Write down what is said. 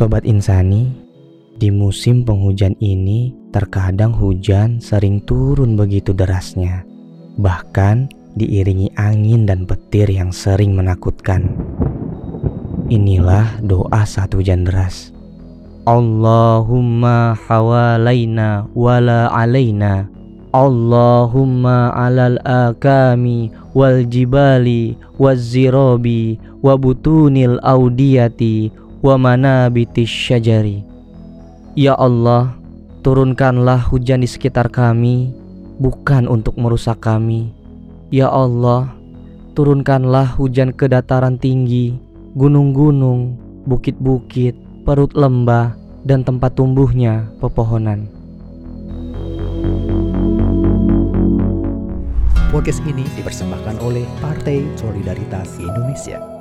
Sobat Insani, di musim penghujan ini terkadang hujan sering turun begitu derasnya. Bahkan diiringi angin dan petir yang sering menakutkan. Inilah doa saat hujan deras. Allahumma hawalaina wala alaina Allahumma alal akami wal jibali waz zirabi wa butunil audiyati wa manabitis syajari Ya Allah, turunkanlah hujan di sekitar kami bukan untuk merusak kami. Ya Allah, turunkanlah hujan ke dataran tinggi, gunung-gunung, bukit-bukit, perut lembah, dan tempat tumbuhnya pepohonan. Podcast ini dipersembahkan oleh Partai Solidaritas Indonesia.